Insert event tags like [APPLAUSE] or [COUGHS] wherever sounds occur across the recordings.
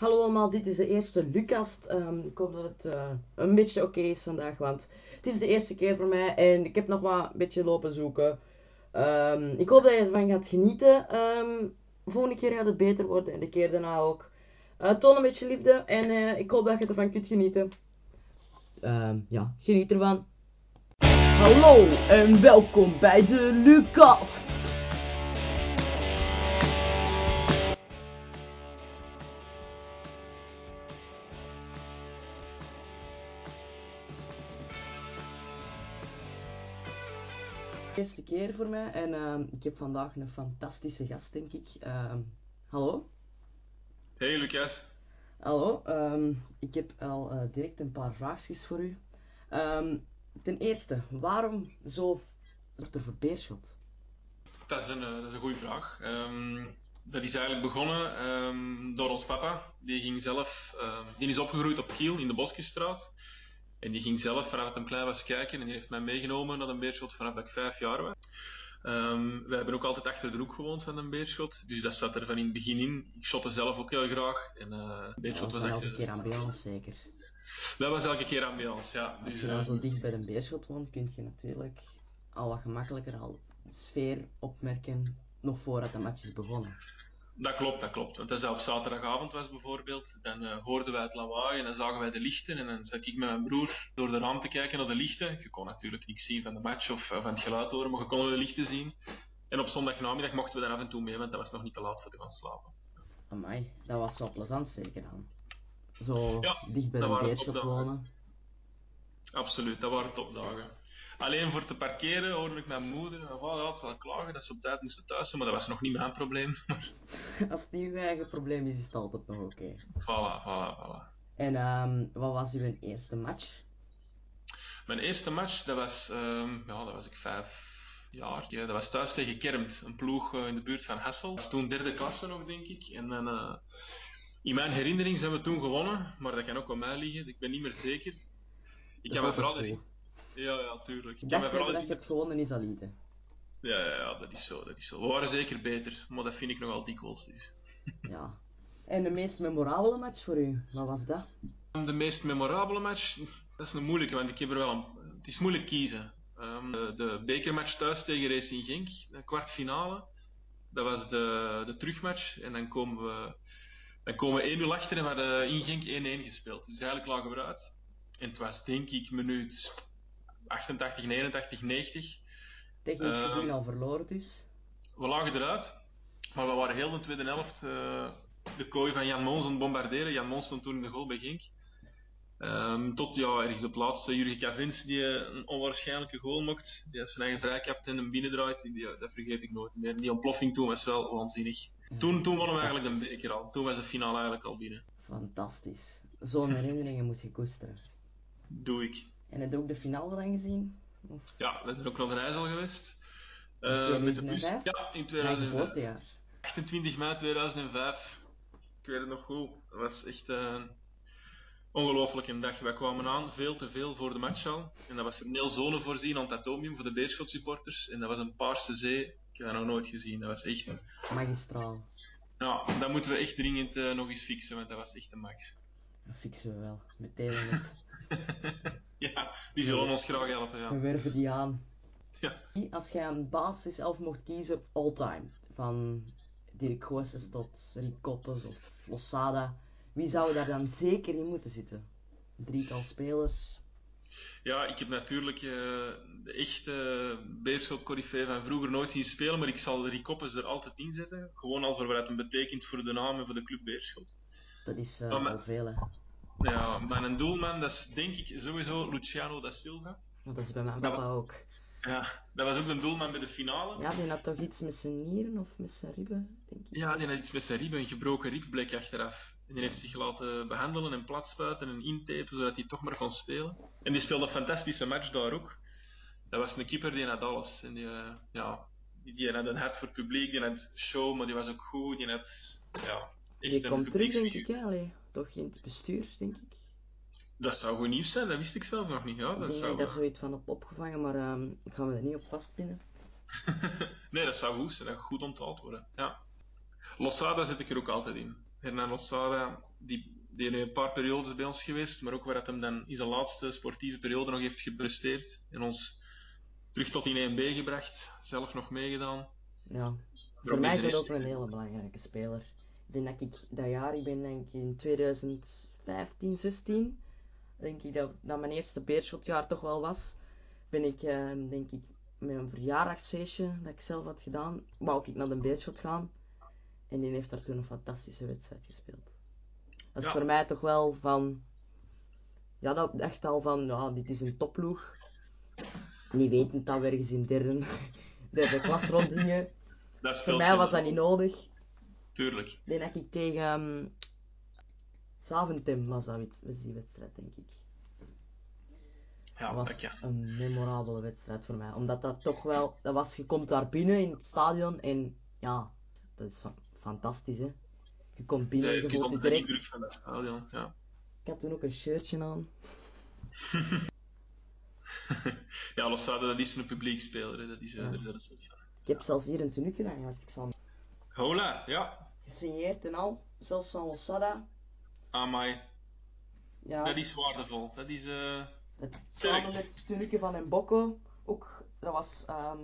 Hallo allemaal, dit is de eerste Lucas. Ehm, ik hoop dat het eh, een beetje oké is vandaag, want het is de eerste keer voor mij en ik heb nog wat een beetje lopen zoeken. Ehm, ik hoop dat je ervan gaat genieten. Ehm, volgende keer gaat het beter worden en de keer daarna ook. Uh, toon een beetje liefde en eh, ik hoop dat je ervan kunt genieten. ja, geniet ervan. Hallo en welkom bij de Lucas. Eerste keer voor mij en uh, ik heb vandaag een fantastische gast, denk ik. Uh, hallo? Hey Lucas. Hallo, um, ik heb al uh, direct een paar vraagjes voor u. Um, ten eerste, waarom zo er voor Beerschot? Dat is een, eh, dat is een goede vraag. Um, dat is eigenlijk begonnen door ons papa. Die ging zelf, die is opgegroeid op Kiel in de Boskestraat. En die ging zelf vanaf het hem klein was kijken en die heeft mij meegenomen naar een beerschot vanaf dat ik vijf jaar was. Um, wij hebben ook altijd achter de hoek gewoond van een beerschot, dus dat zat er van in het begin in. Ik shotte zelf ook heel graag. En, uh, beerschot was, was elke keer ambiance zeker? Dat was elke keer ambiance, ja. Dus, Als je dan uh, zo dicht bij een beerschot woont, kun je natuurlijk al wat gemakkelijker al de sfeer opmerken nog voordat de match is begonnen. Dat klopt, dat klopt. Want als dat op zaterdagavond was bijvoorbeeld, dan uh, hoorden wij het lawaai en dan zagen wij de lichten. En dan zat ik met mijn broer door de raam te kijken naar de lichten. Je kon natuurlijk niks zien van de match of, van het geluid horen, maar je kon de lichten zien. En op zondagnamiddag mochten we dan af en toe mee, want dat was nog niet te laat voor te gaan slapen. Amai, dat was wel plezant zeker dan. Zo ja, dicht bij de beerschot wonen. Absoluut, dat waren topdagen. Alleen voor te parkeren hoorde ik mijn moeder en vader altijd wel klagen dat ze op tijd moesten thuis zijn, maar dat was nog niet mijn probleem. [LAUGHS] Als het niet uw eigen probleem is, is het altijd nog oké. Okay. Voilà, voilà, voilà. En um, wat was uw eerste match? Mijn eerste match, dat was, um, ja, dat was ik vijf jaar. Ja, dat was thuis tegen Kermt, een ploeg uh, in de buurt van Hassel. Dat was toen derde klasse nog, denk ik. En dan, uh, in mijn herinnering zijn we toen gewonnen, maar dat kan ook aan mij liggen. Ik ben niet meer zeker. Ik kan me vooral. Ja, ja, tuurlijk. Ik dacht vooral dat je hebt gewonnen in Salite. Ja, ja, ja, dat is zo, dat is zo. We waren zeker beter, maar dat vind ik nogal dikwijls dus. ja. En de meest memorabele match voor u, wat was dat? De meest memorabele match, dat is een moeilijke, want ik heb er wel een... Het is moeilijk kiezen. Um, de, de bekermatch thuis tegen Racing Genk, de kwartfinale. Dat was de, de terugmatch. En dan komen we, dan komen we 1-0 achter en we hadden in Genk 1-1 gespeeld. Dus eigenlijk lagen we eruit. En het was denk ik minuut 88, 89, 90. Technisch uh, gezien al verloren dus. We lagen eruit, maar we waren heel de tweede helft uh, de kooi van Jan Mons aan het bombarderen. Jan Mons stond toen in de goal bij Genk. Um, tot ja, ergens op laatste Jurgen Cavins die een onwaarschijnlijke goal maakt. Die zijn eigen vrijkapt en hem binnendraait. Die, dat vergeet ik nooit meer. Die ontploffing toen was wel waanzinnig. Ja, toen, toen wonnen we eigenlijk de beker al. Toen was de finale eigenlijk al binnen. Fantastisch. Zo'n herinneringen moet je koesteren. Doe ik. En heb je ook de finale dan gezien? Of? Ja, we zijn ook naar de al geweest. Uh, met de bus. Ja, in 2005. 28 mei 2005. Ik weet het nog goed. Dat was echt uh, ongelooflijk een dag. Wij kwamen aan, veel te veel voor de match al. En dat was een heel zone voorzien aan het atomium voor de Beerschot supporters. En dat was een paarse zee. Ik heb dat nog nooit gezien. Dat was echt... Magistraal. Ja, dat moeten we echt dringend uh, nog eens fixen, want dat was echt een max. Dat fixen we wel. Meteen. [LAUGHS] ja, die zullen ons graag helpen. Ja. We werven die aan. Ja. Als jij een basis zelf mocht kiezen, all-time, van Dirk Goossens tot Rick Koppes of Losada, wie zou daar dan zeker in moeten zitten? Drietal spelers. Ja, ik heb natuurlijk uh, de echte Beerschot Corifee van vroeger nooit zien spelen, maar ik zal Rick Koppes er altijd in zetten. Gewoon al voor wat het betekent voor de naam en voor de club Beerschot. Dat is uh, al veel, hè. Ja, maar een doelman, dat is denk ik sowieso Luciano da Silva. Dat is bij mijn papa ook. Ja, dat was ook een doelman bij de finale. Ja, die had toch iets met zijn nieren of met zijn ribben, denk ik. Ja, die had iets met zijn ribben, een gebroken rib bleek achteraf. En die heeft zich laten behandelen en platspuiten en intapen, zodat hij toch maar kon spelen. En die speelde een fantastische match daar ook. Dat was een keeper die had alles. En die, uh, ja, die, die, had een hart voor het publiek, die had show, maar die was ook goed. Die had, ja, een komt terug, denk ik, allee toch in het bestuur, denk ik. Dat zou goed nieuws zijn, dat wist ik zelf nog niet. Ja, dat ik zou... daar zoiets van op opgevangen, maar um, ik ga me er niet op vastpinnen. [LAUGHS] nee, dat zou goed zijn, dat goed onthaald worden. Ja. Losada zit ik er ook altijd in. Hernan Losada, die, die een paar periodes bij ons geweest, maar ook waar dat hem dan in zijn laatste sportieve periode nog heeft gepresteerd en ons terug tot in 1B gebracht, zelf nog meegedaan. Ja. Voor mij is hij ook een hele belangrijke speler. Ik denk dat ik dat jaar, ik ben denk ik in 2015, 16, denk ik dat, dat mijn eerste beerschotjaar toch wel was, ben ik uh, denk ik met een verjaardagsfeestje dat ik zelf had gedaan, wou ik naar de beerschot gaan. En die heeft daar toen een fantastische wedstrijd gespeeld. Dat is Ja. voor mij toch wel van, ja dat echt al van, ja dit is een topploeg. Niet wetend dat we ergens in derde, [LAUGHS] derde klas rondgingen. Dat Voor mij was dat niet nodig. Tuurlijk. Ik denk dat ik tegen um, Zaventem was, dat, was die wedstrijd, denk ik. Ja, dat was een memorabele wedstrijd voor mij. Omdat dat toch wel, dat was, je komt daar binnen in het stadion en ja, dat is fa- fantastisch hè. Je komt binnen, Zij je voelt je direct. van dat stadion. Ja. Ik had toen ook een shirtje aan. [LAUGHS] ja, Losada, dat is een publiekspeler. hè. Dat is, Ja. daar is er een soort van. Ik heb zelfs hier een tenuke aan. Ik zal Hola, ja. Gesigneerd en al, zelfs van Losada. Amai. Ja, Dat is waardevol. Dat is... eh, Het, samen met het van Mboko, ook, dat was ehm,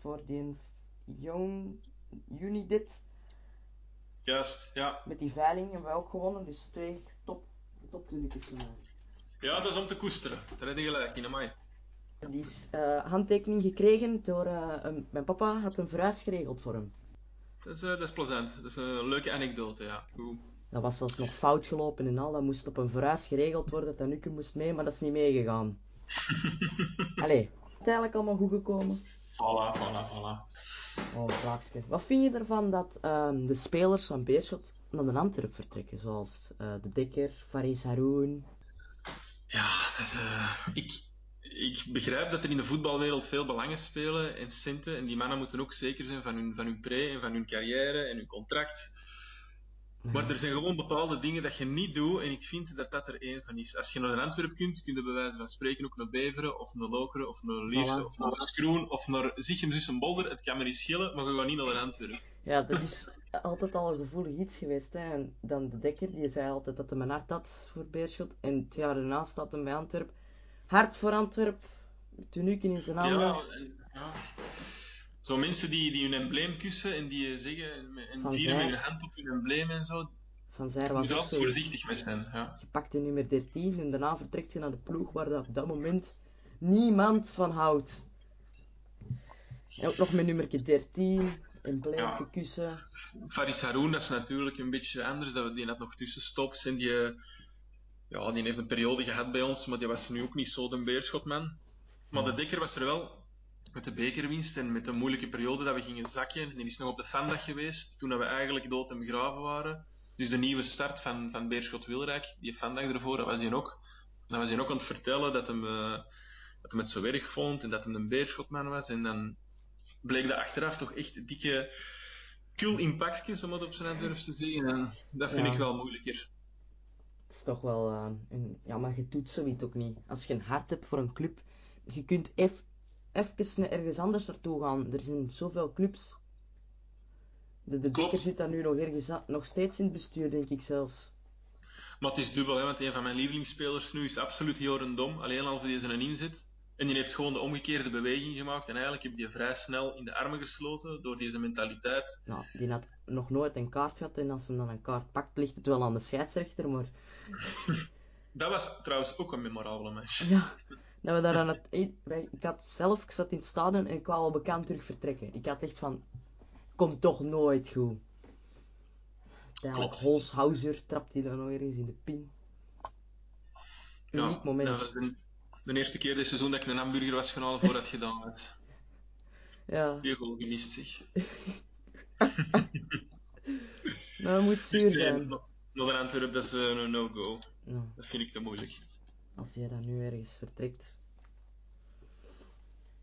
voor die Young Unidit, juist, ja. met die veiling hebben wij ook gewonnen, dus twee top, top mij. Ja, dat is om te koesteren. Daar heb je gelijk in, amai. Die is eh, handtekening gekregen door, eh, een- mijn papa had een verhuis geregeld voor hem. Dat is, eh, dat is plezant. Dat is een leuke anekdote, ja. Goed. Dat was zelfs nog fout gelopen en al, dat moest op een verhuis geregeld worden, dat tenuke moest mee, maar dat is niet meegegaan. [LAUGHS] Allee, het is eigenlijk allemaal goed gekomen. Voilà, voilà, voilà. Oh, vraagje. Wat vind je ervan dat ehm, de spelers van Beerschot naar de Antwerp vertrekken? Zoals eh, De Dekker, Faris Haroun. Ja, dat is, eh, ik, ik begrijp dat er in de voetbalwereld veel belangen spelen en centen. En die mannen moeten ook zeker zijn van hun, van hun pre en van hun carrière en hun contract. Maar er zijn gewoon bepaalde dingen dat je niet doet. En ik vind dat dat er één van is. Als je naar Antwerpen kunt, kun je bij wijze van spreken ook naar Beveren, of naar Lokeren, of naar Lierse, of naar West-Kroen, of naar Zichem, Zussen, Bolder. Het kan me niet schelen, maar je gaat niet naar Antwerpen. Ja, dat is altijd al een gevoelig iets geweest. Hè. En dan De Dekker, die zei altijd dat hij een hart had voor Beerschot. En het jaar daarna staat hem bij Antwerp. Hart voor Antwerp. Tunuken in zijn handen. Ja, ja. Zo mensen die, die hun embleem kussen en die zeggen en Van vieren met Zijl. hun hand op hun embleem en zo. Van Zijr Je was ook zo. voorzichtig mee zijn. Ja. Je pakt de nummer 13 en daarna vertrekt je naar de ploeg waar dat op dat moment niemand van houdt. En ook nog met nummer 13, embleem Ja. kussen. Faris Haroun, dat is natuurlijk een beetje anders. Dat we die net nog tussenstops. En die, ja, die heeft een periode gehad bij ons, maar die was nu ook niet zo de beerschotman. Maar de Dekker was er wel met de bekerwinst en met de moeilijke periode dat we gingen zakken. Die is nog op de fandag geweest, toen dat we eigenlijk dood en begraven waren. Dus de nieuwe start van, van Beerschot Wilrijk, die fandag ervoor, dat was hij ook. Dan was hij ook aan het vertellen dat hem, eh, dat hem het zo erg vond en dat hem een Beerschotman was. En dan bleek dat achteraf toch echt dikke kul impactjes, om het op zijn Antwerps te zeggen. En dat vind Ja. ik wel moeilijker. Dat is toch wel eh, een... Ja, maar je doet zoiets ook niet. Als je een hart hebt voor een club, je kunt eff- even ergens anders naartoe gaan. Er zijn zoveel clubs. De, de Klopt. Zit daar nu nog ergens nog steeds in het bestuur, denk ik zelfs. Maar het is dubbel, hè, want een van mijn lievelingsspelers nu is absoluut Joren Dom. Alleen al voor deze een inzet. En die heeft gewoon de omgekeerde beweging gemaakt. En eigenlijk heb je die vrij snel in de armen gesloten door deze mentaliteit. Ja, die had nog nooit een kaart gehad en als hij dan een kaart pakt, ligt het wel aan de scheidsrechter, maar... [LAUGHS] Dat was trouwens ook een memorabele match. Ja, dat we daar aan het... ik- wij- Ik had zelf, ik zat in het stadion en ik wou al bekend terug vertrekken. Ik had echt van, komt toch nooit goed. Klopt. Holshouser trapt hij dan nog ergens in de pin. Uniek moment. dat was de, de eerste keer dit seizoen dat ik een hamburger was gaan halen voordat het gedaan werd. [LAUGHS] Ja, Die goal gemist zich. [LAUGHS] dat moet Dus zuur zijn. nog nog een Antwerp, dat is eh, een no-go. Ja, Dat vind ik te moeilijk. als jij dan nu ergens vertrekt.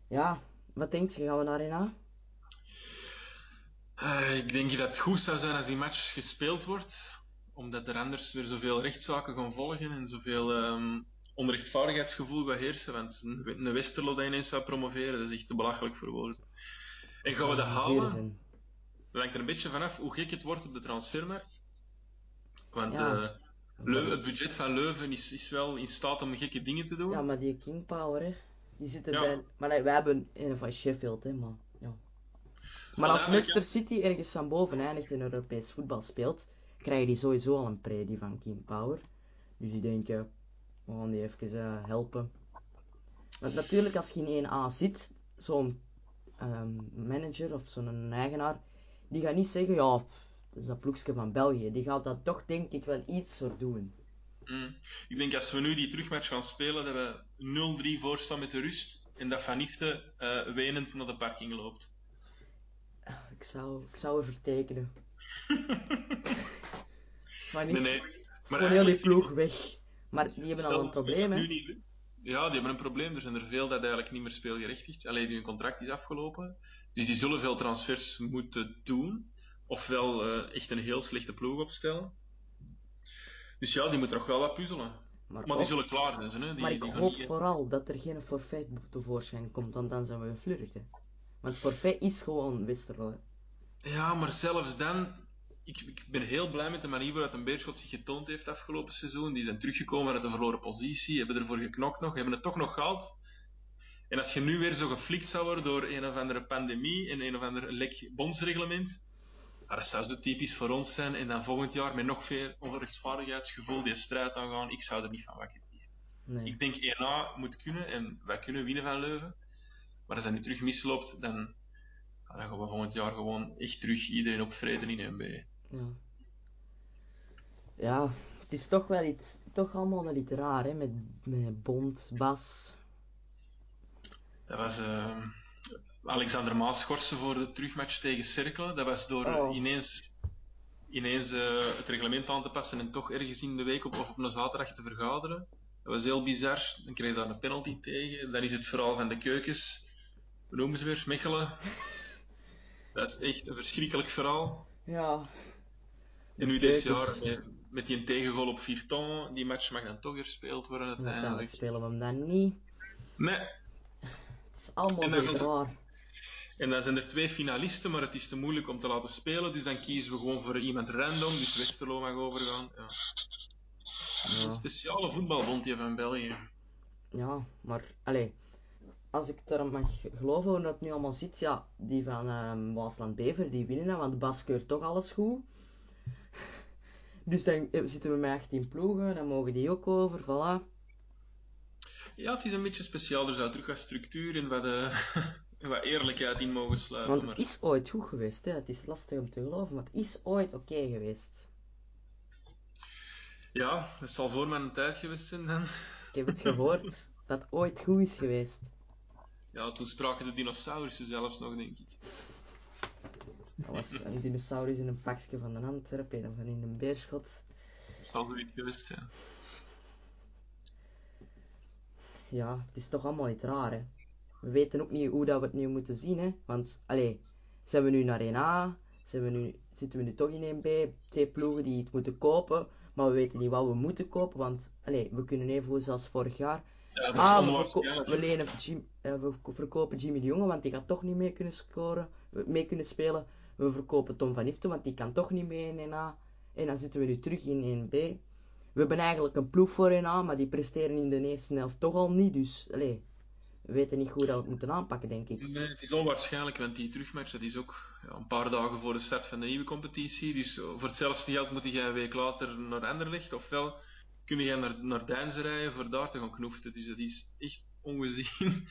Ja, wat denkt je? Gaan we naar Arena? Eh, ik denk dat het goed zou zijn als die match gespeeld wordt, omdat er anders weer zoveel rechtszaken gaan volgen en zoveel ehm, onrechtvaardigheidsgevoel gaat heersen. Want een Westerlo dat ineens zou promoveren, dat is echt te belachelijk voor woorden. En gaan we dat halen? Dat hangt er een beetje vanaf hoe gek het wordt op de transfermarkt. Want Ja. eh, Leu- het budget van Leuven is, is wel in staat om gekke dingen te doen. Ja, maar die King Power, hè. Die zit Ja. erbij. Maar nee, wij hebben een van Sheffield, hè, maar ja. Maar als Leicester City ergens van boven eindigt in Europees voetbal speelt, krijgen die sowieso al een pre die van King Power. Dus die denken, we gaan die even eh, helpen. Want natuurlijk, als je in 1A zit, zo'n ehm, manager of zo'n eigenaar, die gaat niet zeggen, ja, pff, dat is dat ploegje van België. Die gaat dat toch, denk ik, wel iets voor doen. Mm. Ik denk als we nu die terugmatch gaan spelen, dat we 0-3 voorstaan met de rust. En dat Van Ifte eh, wenend naar de parking loopt. Ik zou, ik zou er vertekenen. [LAUGHS] Maar niet, Nee, nee. Maar heel die ploeg weg. Maar die hebben al een probleem, hè. Ja, die hebben een probleem. Er zijn er veel dat eigenlijk niet meer speelgerechtigd. Alleen hun contract is afgelopen. Dus die zullen veel transfers moeten doen. Ofwel eh, echt een heel slechte ploeg opstellen. Dus ja, die moeten nog wel wat puzzelen. Maar, Maar die zullen klaar zijn. Ze, hè? Die, maar ik die hoop niet- vooral dat er geen forfait tevoorschijn komt, want dan zijn we geflirt, hè. Want forfait is gewoon Westerlo, hè. Ja, maar zelfs dan... Ik, ik ben heel blij met de manier waarop een Beerschot zich getoond heeft afgelopen seizoen. Die zijn teruggekomen uit de verloren positie, hebben ervoor geknokt nog, hebben het toch nog gehaald. En als je nu weer zo geflikt zou worden door een of andere pandemie en een of ander lek bondsreglement, ja, dat zou zo typisch voor ons zijn. En dan volgend jaar met nog veel onrechtvaardigheidsgevoel die strijd aangaan. Ik zou er niet van wakker. Nee. Ik denk 1A moet kunnen en wij kunnen winnen van Leuven. Maar als dat nu terug misloopt, dan, dan gaan we volgend jaar gewoon echt terug iedereen opvreten in MB. Ja. Ja, het is toch wel iets, toch allemaal wel iets raar, hè, met, met Bond, Bas. Dat was eh, Alexander Maas schorsen voor de terugmatch tegen Cerkelen. Dat was door Oh. ineens, ineens eh, het reglement aan te passen en toch ergens in de week op, of op een zaterdag te vergaderen. Dat was heel bizar. Dan kreeg je daar een penalty tegen. Dan is het verhaal van de keukens. Hoe noemen ze weer? Mechelen. [LAUGHS] Dat is echt een verschrikkelijk verhaal. Ja. En nu dit jaar met, met die tegengoal op Virton, die match mag dan toch gespeeld worden En uiteindelijk uiteindelijk. spelen we hem dan niet. Nee, Het is allemaal zo raar. En dan zijn er twee finalisten, maar het is te moeilijk om te laten spelen. Dus dan kiezen we gewoon voor iemand random. Dus Westerlo mag overgaan. Ja. Een speciale voetbalbond van België. Ja, maar, allee, als ik er mag geloven hoe dat nu allemaal zit, ja, die van ehm Waasland Bever, die winnen, dan, want Bas keurt toch alles goed. [LAUGHS] Dus dan eh, zitten we met 18 ploegen, dan mogen die ook over, voilà. Ja, het is een beetje speciaal. Er zou terug wat structuur en wat, eh, [LAUGHS] wat eerlijkheid in mogen sluipen. Want Maar het is ooit goed geweest, hè. Het is lastig om te geloven, maar het is ooit oké geweest. ja, dat zal voor mijn tijd geweest zijn dan. Ik heb het gehoord [LAUGHS] dat het ooit goed is geweest. Ja, toen spraken de dinosaurussen zelfs nog, denk ik. Dat was een dinosaurus in een pakje van een Antwerpen of in een beerschot. Het zal zoiets geweest zijn. Ja, het is toch allemaal iets raar, hè. We weten ook niet hoe dat we het nu moeten zien, hè. Want, allee, zijn we nu naar 1A, zijn we nu, zitten we nu toch in 1B, twee ploegen die het moeten kopen, maar we weten niet wat we moeten kopen, want, allee, we kunnen even goed zoals vorig jaar. Ja, Ah, we, we, lenen Jim, eh, we verko- verkopen Jimmy de Jonge, want die gaat toch niet mee kunnen scoren, eh, mee kunnen spelen. We verkopen Tom van Ifte, want die kan toch niet mee in 1A. En dan zitten we nu terug in 1B. We hebben eigenlijk een ploeg voor 1A, maar die presteren in de eerste helft toch al niet. Dus, allee, we weten niet hoe dat we het moeten aanpakken, denk ik. Het is onwaarschijnlijk, want die terugmatch dat is ook ja, een paar dagen voor de start van de nieuwe competitie. Dus eh, voor hetzelfde geld moet je een week later naar Anderlecht. Ofwel kun je naar, naar Deinze rijden voor daar te gaan knoeften. Dus dat is echt ongezien. [LAUGHS]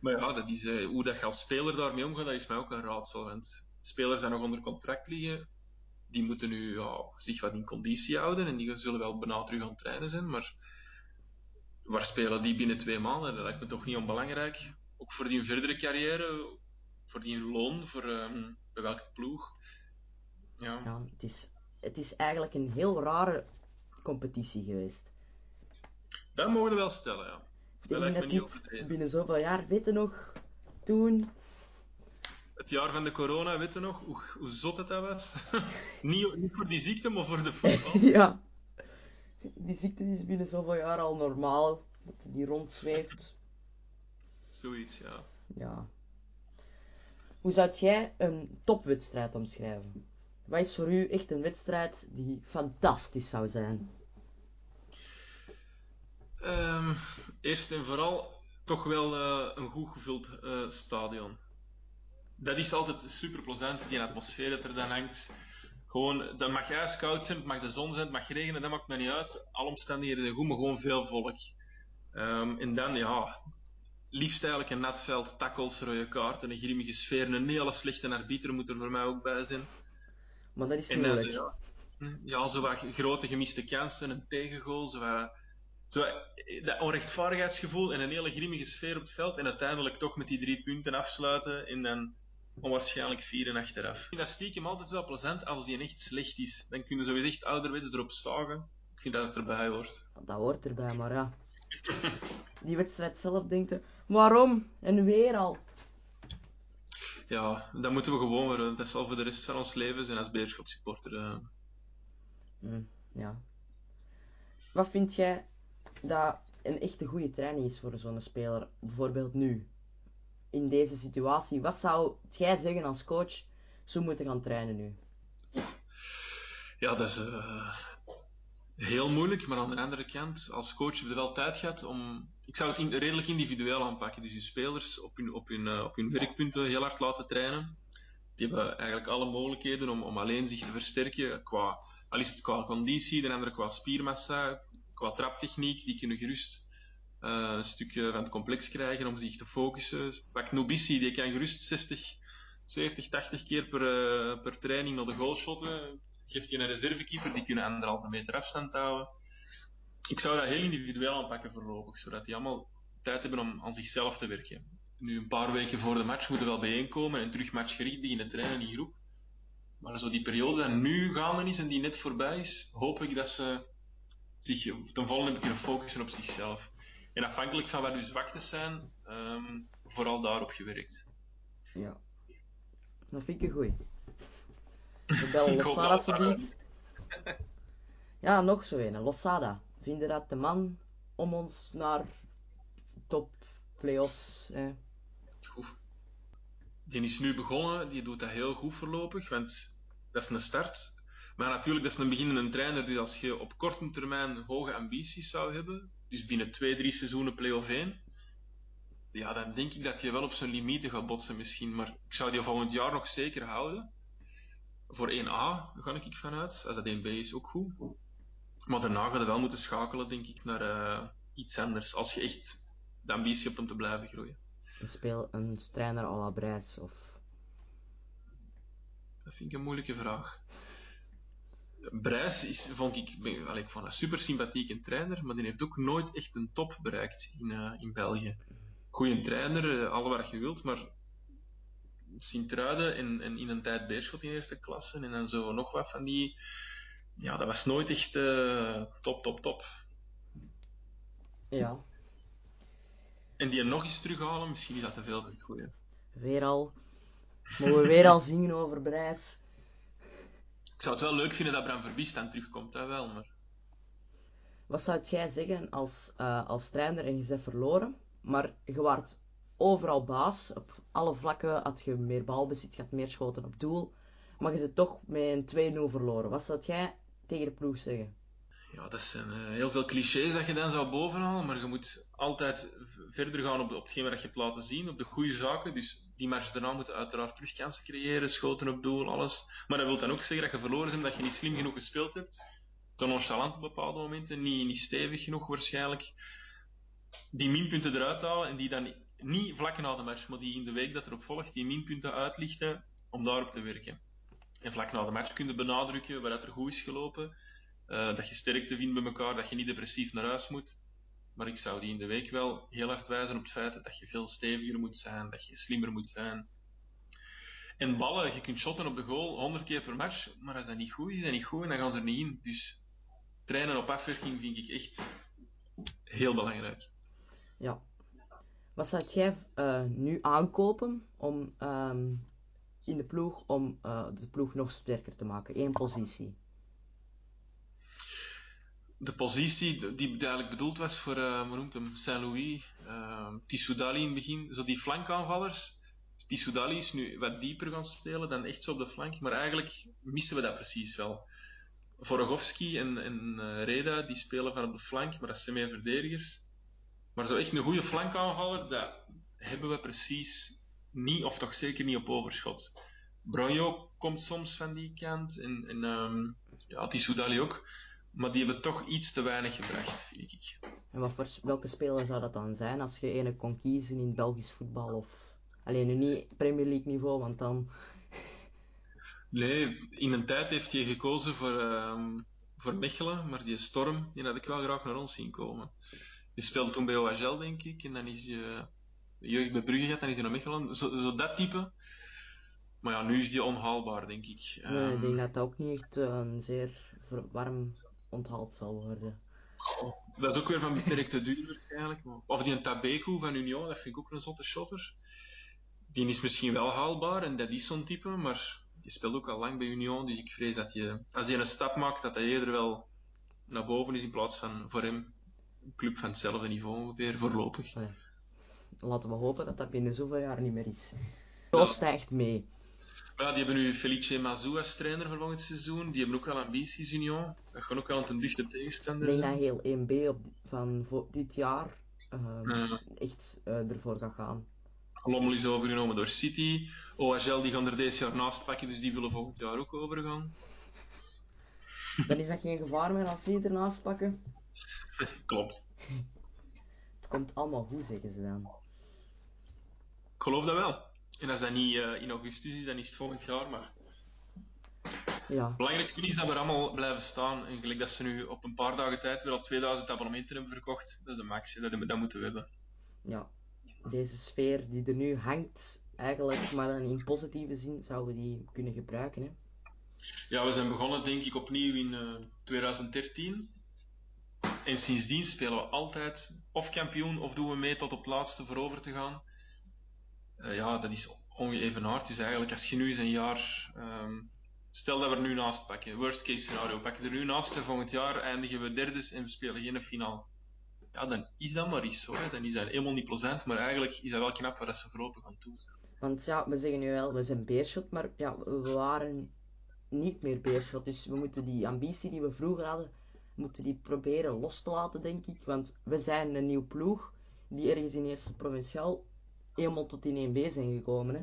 Maar ja, dat is, eh, hoe dat je als speler daarmee omgaat, dat is mij ook een raadsel. Want spelers die nog onder contract liggen, die moeten nu zich wat in conditie houden. En die zullen wel bijna terug aan het trainen zijn. Maar waar spelen die binnen twee maanden? Dat lijkt me toch niet onbelangrijk. Ook voor die verdere carrière, voor die loon, voor ehm, bij welke ploeg. Ja. Ja, het is, het is eigenlijk een heel rare competitie geweest. dat mogen we wel stellen, ja. Dat lijkt me niet overdreven. binnen zoveel jaar, weet je nog, toen, Het jaar van de corona, weet je nog hoe, hoe zot het dat was? [LAUGHS] niet, niet voor die ziekte, maar voor de voetbal. [LAUGHS] ja, die ziekte is binnen zoveel jaar al normaal, dat die rondzweeft. [LAUGHS] Zoiets, ja. Ja. Hoe zou jij een topwedstrijd omschrijven? Wat is voor u echt een wedstrijd die fantastisch zou zijn? Ehm, eerst en vooral toch wel uh, een goed gevuld uh, stadion. Dat is altijd super plezant, die atmosfeer dat er dan hangt. Gewoon, dat mag ijskoud zijn, het mag de zon zijn, het mag regenen, dat maakt me niet uit. Alle omstandigheden zijn goed, maar gewoon veel volk. Um, en dan, ja, liefst eigenlijk een nat veld, tackles, rode kaarten, een grimmige sfeer. Een hele slechte arbiter moet er voor mij ook bij zijn. Maar dat is niet moeilijk. Ja, hm, ja, zo wat grote gemiste kansen, een tegengoal, zo wat, zo, dat onrechtvaardigheidsgevoel en een hele grimmige sfeer op het veld. En uiteindelijk toch met die drie punten afsluiten en dan onwaarschijnlijk vieren achteraf. Ik vind dat stiekem altijd wel plezant als die echt slecht is. Dan kunnen ze echt ouderwets erop zagen. Ik vind dat het erbij hoort. Dat hoort erbij, maar ja. [COUGHS] Die wedstrijd zelf denkt je, waarom? En weer al. Ja, dat moeten we gewoon weer. Dat zal voor de rest van ons leven zijn als Beerschot supporter. Uh. Mm, ja. Wat vind jij dat een echte goede training is voor zo'n speler? Bijvoorbeeld nu, in deze situatie. Wat zou jij zeggen als coach, zo moeten gaan trainen nu? Ja, dat is uh, heel moeilijk, maar aan de andere kant, als coach heb je wel tijd gehad om. Ik zou het redelijk individueel aanpakken. Dus je spelers op hun, op, hun, uh, op hun werkpunten heel hard laten trainen. Die hebben eigenlijk alle mogelijkheden om, om alleen zich te versterken. Qua, al is het qua conditie, de andere qua spiermassa, qua traptechniek. Die kunnen gerust uh, een stukje van het complex krijgen om zich te focussen. Pak Nubissi, die kan gerust 60, 70, 80 keer per, uh, per training naar de goal shotten geeft je een reservekeeper, die kunnen anderhalve meter afstand houden. Ik zou dat heel individueel aanpakken voorlopig, zodat die allemaal tijd hebben om aan zichzelf te werken. Nu, een paar weken voor de match moeten we wel bijeenkomen en terug matchgericht beginnen trainen in groep. Maar zo die periode die nu gaande is en die net voorbij is, hoop ik dat ze zich ten volle hebben kunnen focussen op zichzelf. En afhankelijk van wat uw zwaktes zijn, um, vooral daarop gewerkt. Ja, dat vind ik een goeie. We bellen Losada subiet. Ja, nog zo een. Losada. Vinden dat de man om ons naar top playoffs. Eh. Goed. Die is nu begonnen, die doet dat heel goed voorlopig, want dat is een start. Maar natuurlijk, dat is een beginnende trainer die als je op korte termijn hoge ambities zou hebben, dus binnen twee, drie seizoenen play-off 1, ja, dan denk ik dat je wel op zijn limieten gaat botsen misschien. Maar ik zou die volgend jaar nog zeker houden voor 1A ga ik vanuit. Als dat 1B is, ook goed. Maar daarna ga je wel moeten schakelen, denk ik, naar uh, iets anders. Als je echt de ambitie hebt om te blijven groeien. Een, speel, een trainer à la of... Dat vind ik een moeilijke vraag. Brijs is, vond ik, ik vond een super sympathieke trainer, maar die heeft ook nooit echt een top bereikt in, uh, in België. Goeie trainer, uh, alle wat je wilt, maar Sint-Truiden en, en, in een tijd Beerschot in eerste klasse en dan zo nog wat van die. Ja, dat was nooit echt uh, top, top, top. Ja. En die nog eens terughalen, misschien is dat te veel het goede. Weer al. Mogen we weer al [LAUGHS] zingen over Brijs? Ik zou het wel leuk vinden dat Bram Verbiest dan terugkomt, dat wel, maar... Wat zou jij zeggen als, uh, als trainer en je bent verloren, maar je waart overal baas. Op alle vlakken had je meer balbezit, je had meer schoten op doel. Maar je zit toch met een 2-0 verloren. Wat zou jij tegen de ploeg zeggen? Ja, dat zijn uh, heel veel clichés dat je dan zou bovenhalen, maar je moet altijd verder gaan op, op hetgeen wat je hebt laten zien, op de goede zaken. Dus die match daarna moet uiteraard terug kansen creëren, schoten op doel, alles. Maar dat wil dan ook zeggen dat je verloren bent, dat je niet slim genoeg gespeeld hebt. Te nonchalant op bepaalde momenten, niet, niet stevig genoeg waarschijnlijk. Die minpunten eruit halen en die dan niet vlak na de match, maar die in de week dat erop volgt, die minpunten uitlichten om daarop te werken. En vlak na de match kun je benadrukken wat er goed is gelopen, uh, dat je sterkte vindt bij elkaar, dat je niet depressief naar huis moet. Maar ik zou die in de week wel heel hard wijzen op het feit dat je veel steviger moet zijn, dat je slimmer moet zijn. En ballen, je kunt shotten op de goal 100 keer per match, maar als dat niet goed is, is dat niet goed en dan gaan ze er niet in. Dus trainen op afwerking vind ik echt heel belangrijk. Ja, wat zou jij uh, nu aankopen om um, in de ploeg om uh, de ploeg nog sterker te maken? Eén positie. De positie die eigenlijk bedoeld was voor, uh, hoe noemt hem, Saint-Louis, uh, in het begin, zo die flankaanvallers. Tissoudali is nu wat dieper gaan spelen dan echt zo op de flank, maar eigenlijk missen we dat precies wel. Vorogowski en, en uh, Reda, die spelen van op de flank, maar dat zijn meer verdedigers. Maar zo echt een goede flankaanvaller, dat hebben we precies niet, of toch zeker niet op overschot. Bronjo komt soms van die kant en, en um, ja, Tissoudali ook. Maar die hebben toch iets te weinig gebracht, vind ik. En wat voor, welke speler zou dat dan zijn als je ene kon kiezen in Belgisch voetbal? Of alleen nu niet Premier League niveau, want dan. [LAUGHS] Nee, in een tijd heeft hij gekozen voor, um, voor Mechelen, maar die Storm, die had ik wel graag naar ons zien komen. Die speelde toen bij OHL, denk ik, en dan is je jeugd bij Brugge gehad, en is hij naar Mechelen. Zo, zo, dat type. Maar ja, nu is die onhaalbaar, denk ik. Nee, um, ik denk dat dat ook niet echt uh, zeer warm onthaald zal worden. Dat is ook weer van beperkte duur waarschijnlijk. Of die een Tabeku van Union, dat vind ik ook een zotte shotter. Die is misschien wel haalbaar en dat is zo'n type, maar die speelt ook al lang bij Union, dus ik vrees dat je, als hij een stap maakt, dat hij eerder wel naar boven is in plaats van voor hem een club van hetzelfde niveau ongeveer, voorlopig. Ja. Laten we hopen dat dat binnen zoveel jaar niet meer is. Zo ja. stijgt mee. Ja, die hebben nu Felice Mazou als trainer volgend seizoen. Die hebben ook wel ambities, Union. Dat gaan ook wel een dichte tegenstander zijn. Ik denk dat heel 1B op, van dit jaar uh, ja. echt uh, ervoor gaat gaan. Lommel is overgenomen door City. OHL die gaan er deze jaar naast pakken, dus die willen volgend jaar ook overgaan. [LAUGHS] Dan is dat geen gevaar meer als ze ernaast pakken? [LAUGHS] Klopt. Het komt allemaal goed, zeggen ze dan. Ik geloof dat wel. En als dat niet uh, in augustus is, dan is het volgend jaar, maar... Ja. Het belangrijkste is dat we allemaal blijven staan. En gelijk dat ze nu op een paar dagen tijd weer al 2000 abonnementen hebben verkocht, dat is de max. Dat, dat moeten we hebben. Ja, deze sfeer die er nu hangt, eigenlijk, maar dan in positieve zin, zouden we die kunnen gebruiken. Hè? Ja, we zijn begonnen denk ik opnieuw in uh, 2013. En sindsdien spelen we altijd of kampioen of doen we mee tot op het laatste voor over te gaan. Uh, ja, dat is ongeëvenaard. Dus eigenlijk als je nu eens een jaar... Um, stel dat we er nu naast pakken. Worst case scenario. Pakken er nu naast en volgend jaar eindigen we derdes en we spelen geen finale ja, dan is dat maar iets. Hè. Dan is dat helemaal niet plezant, maar eigenlijk is dat wel knap waar ze voorlopig aan toe zijn. Want ja, we zeggen nu wel, we zijn Beerschot, maar ja, we waren niet meer Beerschot. Dus we moeten die ambitie die we vroeger hadden, moeten die proberen los te laten, denk ik. Want we zijn een nieuw ploeg die ergens in eerste provinciaal helemaal tot in 1B zijn gekomen. Hè.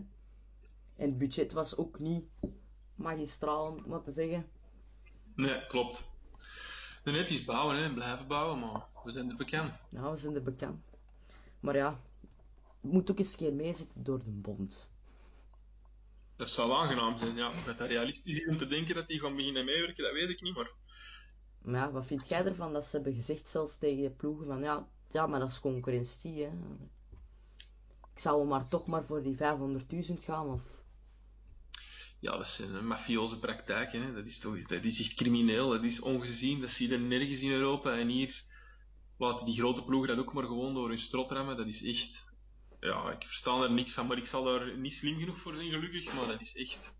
En het budget was ook niet magistraal, om wat te zeggen. Nee, klopt. Nee, het is bouwen, hè. blijven bouwen, maar we zijn er bekend. Ja, we zijn er bekend. Maar ja, het moet ook eens een keer meezitten door de bond. Dat zou aangenaam zijn, ja. Dat dat realistisch is om te denken dat die gaan beginnen meewerken, dat weet ik niet, maar... Maar ja, wat vind jij ervan dat ze hebben gezegd zelfs tegen de ploegen van ja, ja maar dat is concurrentie, hè. Ik zou maar toch maar voor die 500.000 gaan, of... Ja, dat zijn mafioze praktijken, hè. Dat is toch, dat is echt crimineel, dat is ongezien, dat zie je nergens in Europa en hier laten die grote ploegen dat ook maar gewoon door hun strot remmen. Dat is echt... Ja, ik versta er niks van, maar ik zal daar niet slim genoeg voor zijn, gelukkig. Maar dat is echt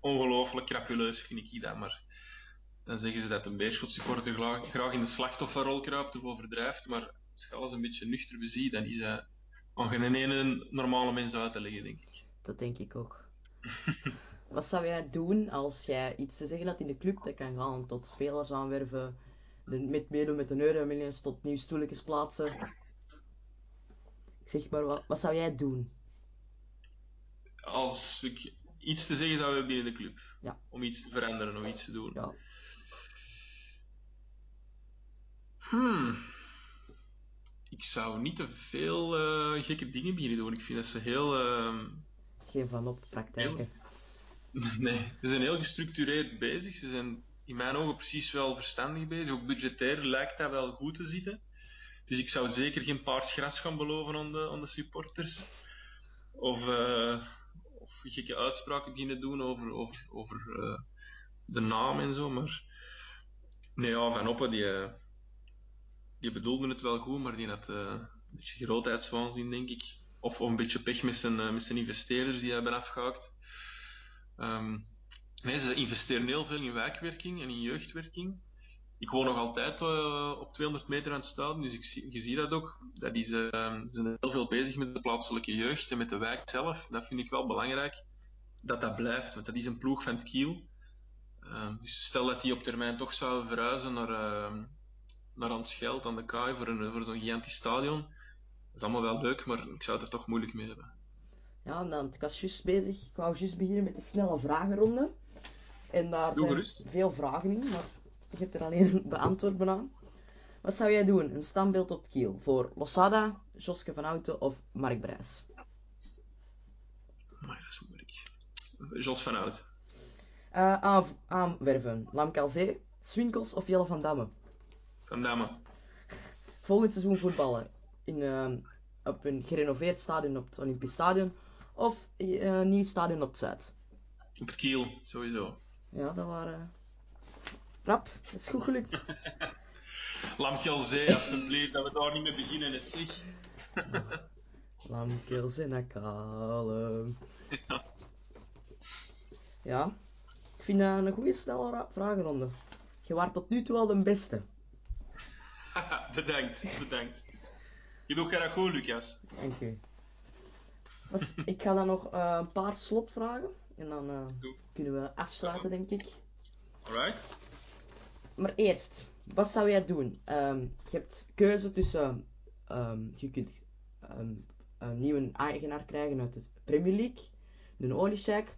ongelooflijk crapuleus, vind ik dat. Maar dan zeggen ze dat een Beerschot supporter graag in de slachtofferrol kruipt of overdrijft. Maar als je alles een beetje nuchter beziet, dan is dat aan geen ene normale mens uit te leggen, denk ik. Dat denk ik ook. [LAUGHS] Wat zou jij doen als jij iets te zeggen had in de club dat kan gaan tot spelers aanwerven, de, met meedoen met de Euromillions tot nieuw stoeltjes plaatsen. Ik zeg maar, wat, wat zou jij doen? Als ik iets te zeggen zou hebben binnen de club. Ja. Om iets te veranderen of iets te doen. Ja. Hmm. Ik zou niet te veel uh, gekke dingen beginnen doen. Ik vind dat ze heel... Uh, Geen van op praktijken. Heel... [LAUGHS] Nee, ze zijn heel gestructureerd bezig. Ze zijn in mijn ogen precies wel verstandig bezig. Ook budgetair lijkt dat wel goed te zitten. Dus ik zou zeker geen paars gras gaan beloven aan de, aan de supporters. Of, uh, of gekke uitspraken beginnen doen over, over, over uh, de naam en zo. Maar nee, ja, Van Oppen, die, die bedoelde het wel goed, maar die had uh, een beetje grootheidswaanzin, denk ik. Of, of een beetje pech met zijn, met zijn investeerders die hebben afgehaakt. Um, Nee, ze investeren heel veel in wijkwerking en in jeugdwerking. Ik woon nog altijd uh, op 200 meter aan het stadion, dus ik zie, je ziet dat ook. Dat is, ze zijn heel veel bezig met de plaatselijke jeugd en met de wijk zelf. Dat vind ik wel belangrijk, dat dat blijft, want dat is een ploeg van het Kiel. Ehm, dus stel dat die op termijn toch zouden verhuizen naar, naar Antscheld aan de Kaai voor, een, voor zo'n gigantisch stadion. Dat is allemaal wel leuk, maar ik zou het er toch moeilijk mee hebben. Ja, dan, ik was juist bezig. Ik wou juist beginnen met de snelle vragenronde. En daar Doe zijn gerust. veel vragen in, maar je hebt er alleen [LAUGHS] een beantwoord aan. Wat zou jij doen? Een standbeeld op het kiel voor Losada, Joske van Houten of Mark Brijs? Maar dat is moeilijk. Jos van Hout. Eh, aan, aanwerven. Lamkelzee, Swinkels of Jelle van Damme? Van Damme. Volgend seizoen voetballen in, ehm, op een gerenoveerd stadion op het Olympisch Stadion of eh, een nieuw stadion op het Zuid? Op het kiel, sowieso. Ja, dat waren... Rap, dat is goed gelukt. [LAUGHS] Lamkelzee, alsjeblieft, dat we daar niet mee beginnen. Het zeg. [LAUGHS] Lamkels en Akalem. Ja. Ja, ik vind dat een goede snelle ra- vragenronde. Je waart tot nu toe al de beste. Bedankt, bedankt. Je doet dat goed, Lucas. Dank u. Dus ik ga dan nog eh, een paar slotvragen en dan eh, kunnen we afsluiten, denk ik. Alright? Maar eerst, wat zou jij doen? Ehm, je hebt keuze tussen, ehm, je kunt ehm, een nieuwe eigenaar krijgen uit de Premier League, een olieshack,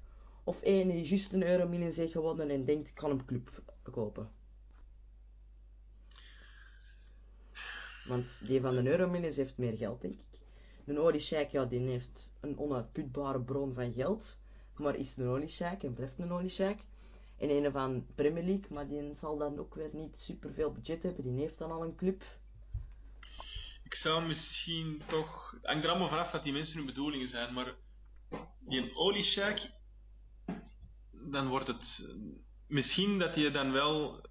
of één die juist een euro miljoen heeft gewonnen en denkt ik kan een club kopen. Want die van de euro miljoen heeft meer geld, denk ik. Een olieshack, ja, die heeft een onuitputbare bron van geld, maar is een olieshack en blijft een olieshack. En een van Premier League, maar die zal dan ook weer niet super veel budget hebben. Die heeft dan al een club. Ik zou misschien toch... Het hangt er allemaal vanaf wat die mensen hun bedoelingen zijn, maar die een olieshack, dan wordt het... Misschien dat je dan wel...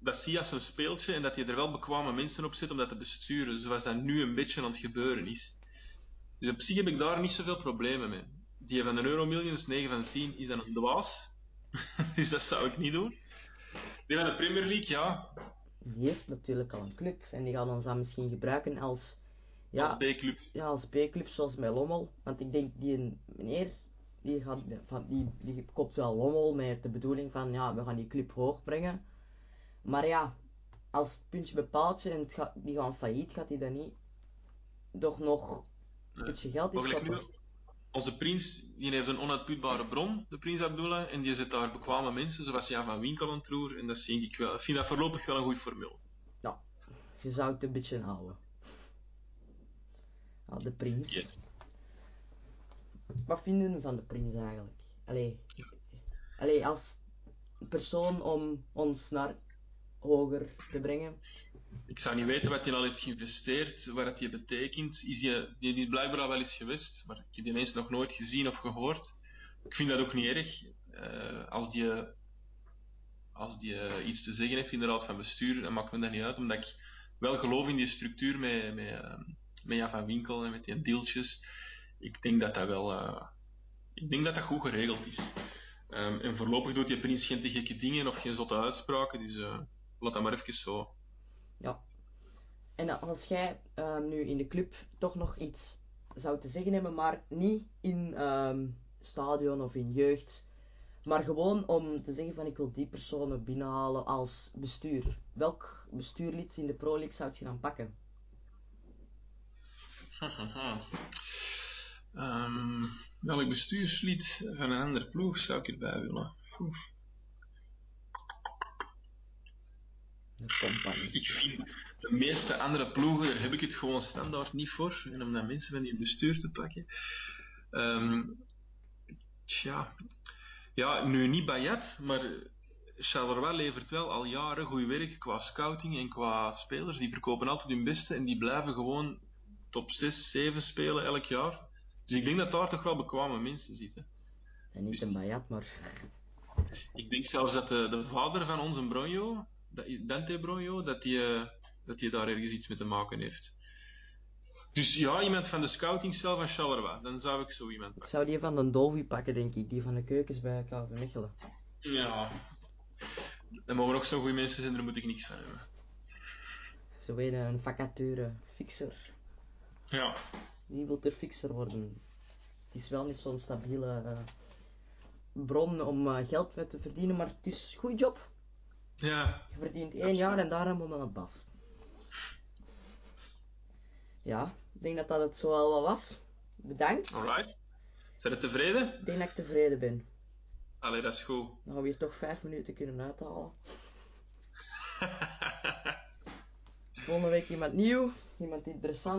Dat zie je als een speeltje en dat je er wel bekwame mensen op zet om dat te besturen, zoals dat nu een beetje aan het gebeuren is. Dus op zich heb ik daar niet zoveel problemen mee. Die van de Euromillions, 9 van de 10, is dan een dwaas. [LAUGHS] dus dat zou ik niet doen. Die van de Premier League, ja, Die heeft natuurlijk al een club. En die gaan ons dan misschien gebruiken als, ja, als B-club. ja, als B-club zoals met Lommel. Want ik denk die meneer, die, gaat, van, die, die koopt wel Lommel met de bedoeling van ja, we gaan die club hoog brengen. Maar ja, als het puntje bij paaltje en het gaat, die gaan failliet, gaat hij dan niet toch nog een beetje geld in stoppen. onze prins die heeft een onuitputbare bron, de prins Abdullah, en die zet daar bekwame mensen, zoals Jan van Winkel aan het en dat zie ik wel. Ik vind dat voorlopig wel een goed formule. Je zou het een beetje houden. Ja, de prins. Yes. Wat vinden we van de prins eigenlijk? Allee, Ja. allee als persoon om ons naar hoger te brengen. Ik zou niet weten wat hij al heeft geïnvesteerd, wat dat die betekent. Is die, die is blijkbaar al wel eens geweest, maar ik heb die mensen nog nooit gezien of gehoord. Ik vind dat ook niet erg. Eh, als die, als die eh, iets te zeggen heeft in de raad van bestuur, dan maakt me dat niet uit, omdat ik wel geloof in die structuur met, met, eh, met Jan van Winkel en met die deeltjes. Ik denk dat dat wel ik denk dat dat goed geregeld is. Ehm, en voorlopig doet die prins geen te gekke dingen of geen zotte uitspraken, dus laat dat maar even zo. En als jij ehm, nu in de club toch nog iets zou te zeggen hebben, maar niet in ehm, stadion of in jeugd, maar gewoon om te zeggen van ik wil die personen binnenhalen als bestuur. Welk bestuurlid in de Pro League zou je dan pakken? [LAUGHS] Ehm, welk bestuurslid van een andere ploeg zou ik erbij willen? Oef. De compagnie. Ik vind de meeste andere ploegen, daar heb ik het gewoon standaard niet voor. En om dan mensen van die bestuur te pakken. Ehm, tja. Ja, nu niet Bayat, maar Charleroi levert wel al jaren goed werk qua scouting en qua spelers. Die verkopen altijd hun beste en die blijven gewoon top 6, 7 spelen elk jaar. Dus ik denk dat daar toch wel bekwame mensen zitten. En niet Dus een Bayat, maar Ik denk zelfs dat de, de vader van onze Bronjo, Dante Bronjo, dat die, eh, dat die daar ergens iets mee te maken heeft. Dus ja, iemand van de scoutingcel van Charleroi, dan zou ik zo iemand ik pakken. zou die van de Dolby pakken, denk ik. Die van de keukens bij KV Mechelen. Ja. Er mogen nog zo goede mensen zijn, daar moet ik niks van hebben. Zo een, een vacature, fixer. Ja. Wie wil er fixer worden? Het is wel niet zo'n stabiele eh, bron om eh, geld mee te verdienen, maar het is een goede job. Ja, Je verdient één Absoluut. jaar en daarna moet aan het bas. Ja, ik denk dat dat het zo al wel was. Bedankt. alright. Zijn je tevreden? Ik denk dat ik tevreden ben. Allee, dat is goed. Dan gaan we hier toch vijf minuten kunnen uithalen. [LAUGHS] Volgende week iemand nieuw, iemand interessant.